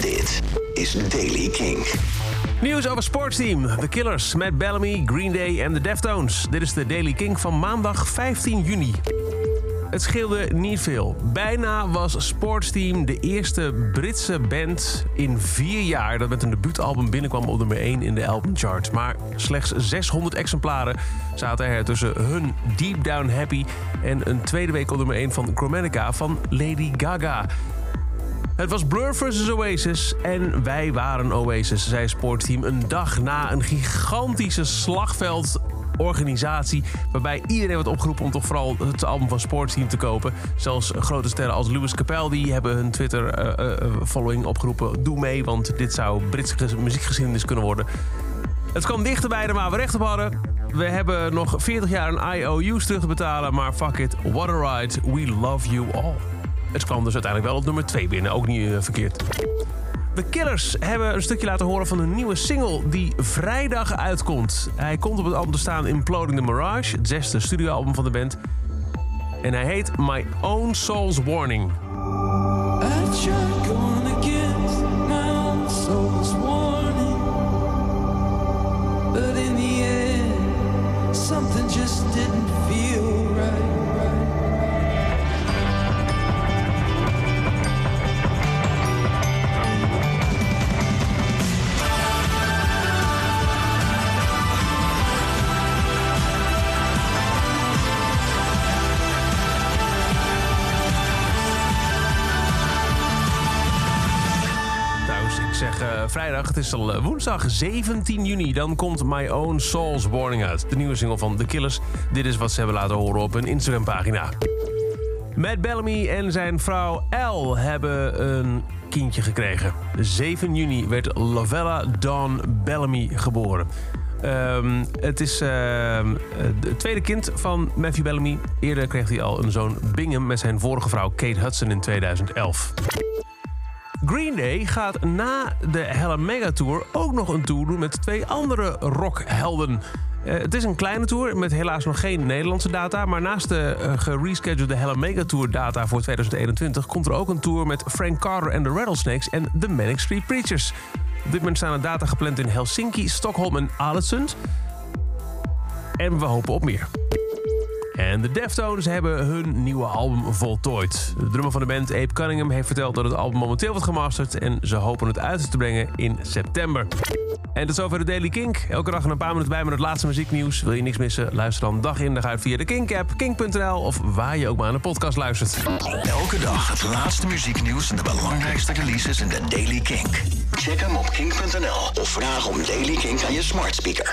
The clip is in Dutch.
Dit is Daily King. Nieuws over sportsteam. The Killers, Matt Bellamy, Green Day en The Deftones. Dit is de Daily King van maandag 15 juni. Het scheelde niet veel. Bijna was Sportsteam de eerste Britse band in vier jaar... dat met een debuutalbum binnenkwam op nummer 1 in de albumcharts. Maar slechts 600 exemplaren zaten er tussen hun Deep Down Happy... en een tweede week op nummer 1 van Chromatica van Lady Gaga... Het was Blur vs Oasis en wij waren Oasis, zei Sportteam. Een dag na een gigantische slagveldorganisatie... waarbij iedereen wordt opgeroepen om toch vooral het album van Sportteam te kopen. Zelfs grote sterren als Lewis Capaldi hebben hun Twitter-following opgeroepen. Doe mee, want dit zou Britse muziekgeschiedenis kunnen worden. Het kwam dichterbij dan waar we recht op hadden. We hebben nog 40 jaar een IOU's terug te betalen, maar fuck it, what a ride, we love you all. Het kwam dus uiteindelijk wel op nummer 2 binnen, ook niet uh, verkeerd. De Killers hebben een stukje laten horen van een nieuwe single die vrijdag uitkomt. Hij komt op het album te staan Imploding the Mirage, het zesde studioalbum van de band. En hij heet My Own Soul's Warning. something just didn't zeg uh, vrijdag, het is al uh, woensdag 17 juni. Dan komt My Own Soul's Warning uit. De nieuwe single van The Killers. Dit is wat ze hebben laten horen op hun Instagram-pagina. Matt Bellamy en zijn vrouw Elle hebben een kindje gekregen. 7 juni werd Lavella Dawn Bellamy geboren. Um, het is uh, het tweede kind van Matthew Bellamy. Eerder kreeg hij al een zoon Bingham met zijn vorige vrouw Kate Hudson in 2011. Green Day gaat na de Hella Mega Tour ook nog een tour doen met twee andere rockhelden. Uh, het is een kleine tour met helaas nog geen Nederlandse data. Maar naast de uh, gereschedulede Hella Mega Tour data voor 2021 komt er ook een tour met Frank Carter en de Rattlesnakes en de Manic Street Preachers. Op dit moment staan er data gepland in Helsinki, Stockholm en Alessund. En we hopen op meer. En de Deftones hebben hun nieuwe album voltooid. De drummer van de band, Abe Cunningham, heeft verteld dat het album momenteel wordt gemasterd... en ze hopen het uit te brengen in september. En tot zover de Daily Kink. Elke dag een paar minuten bij met het laatste muzieknieuws. Wil je niks missen? Luister dan dag in dag uit via de Kink-app, kink.nl... of waar je ook maar aan de podcast luistert. Elke dag het laatste muzieknieuws en de belangrijkste releases in de Daily Kink. Check hem op kink.nl of vraag om Daily Kink aan je smart speaker.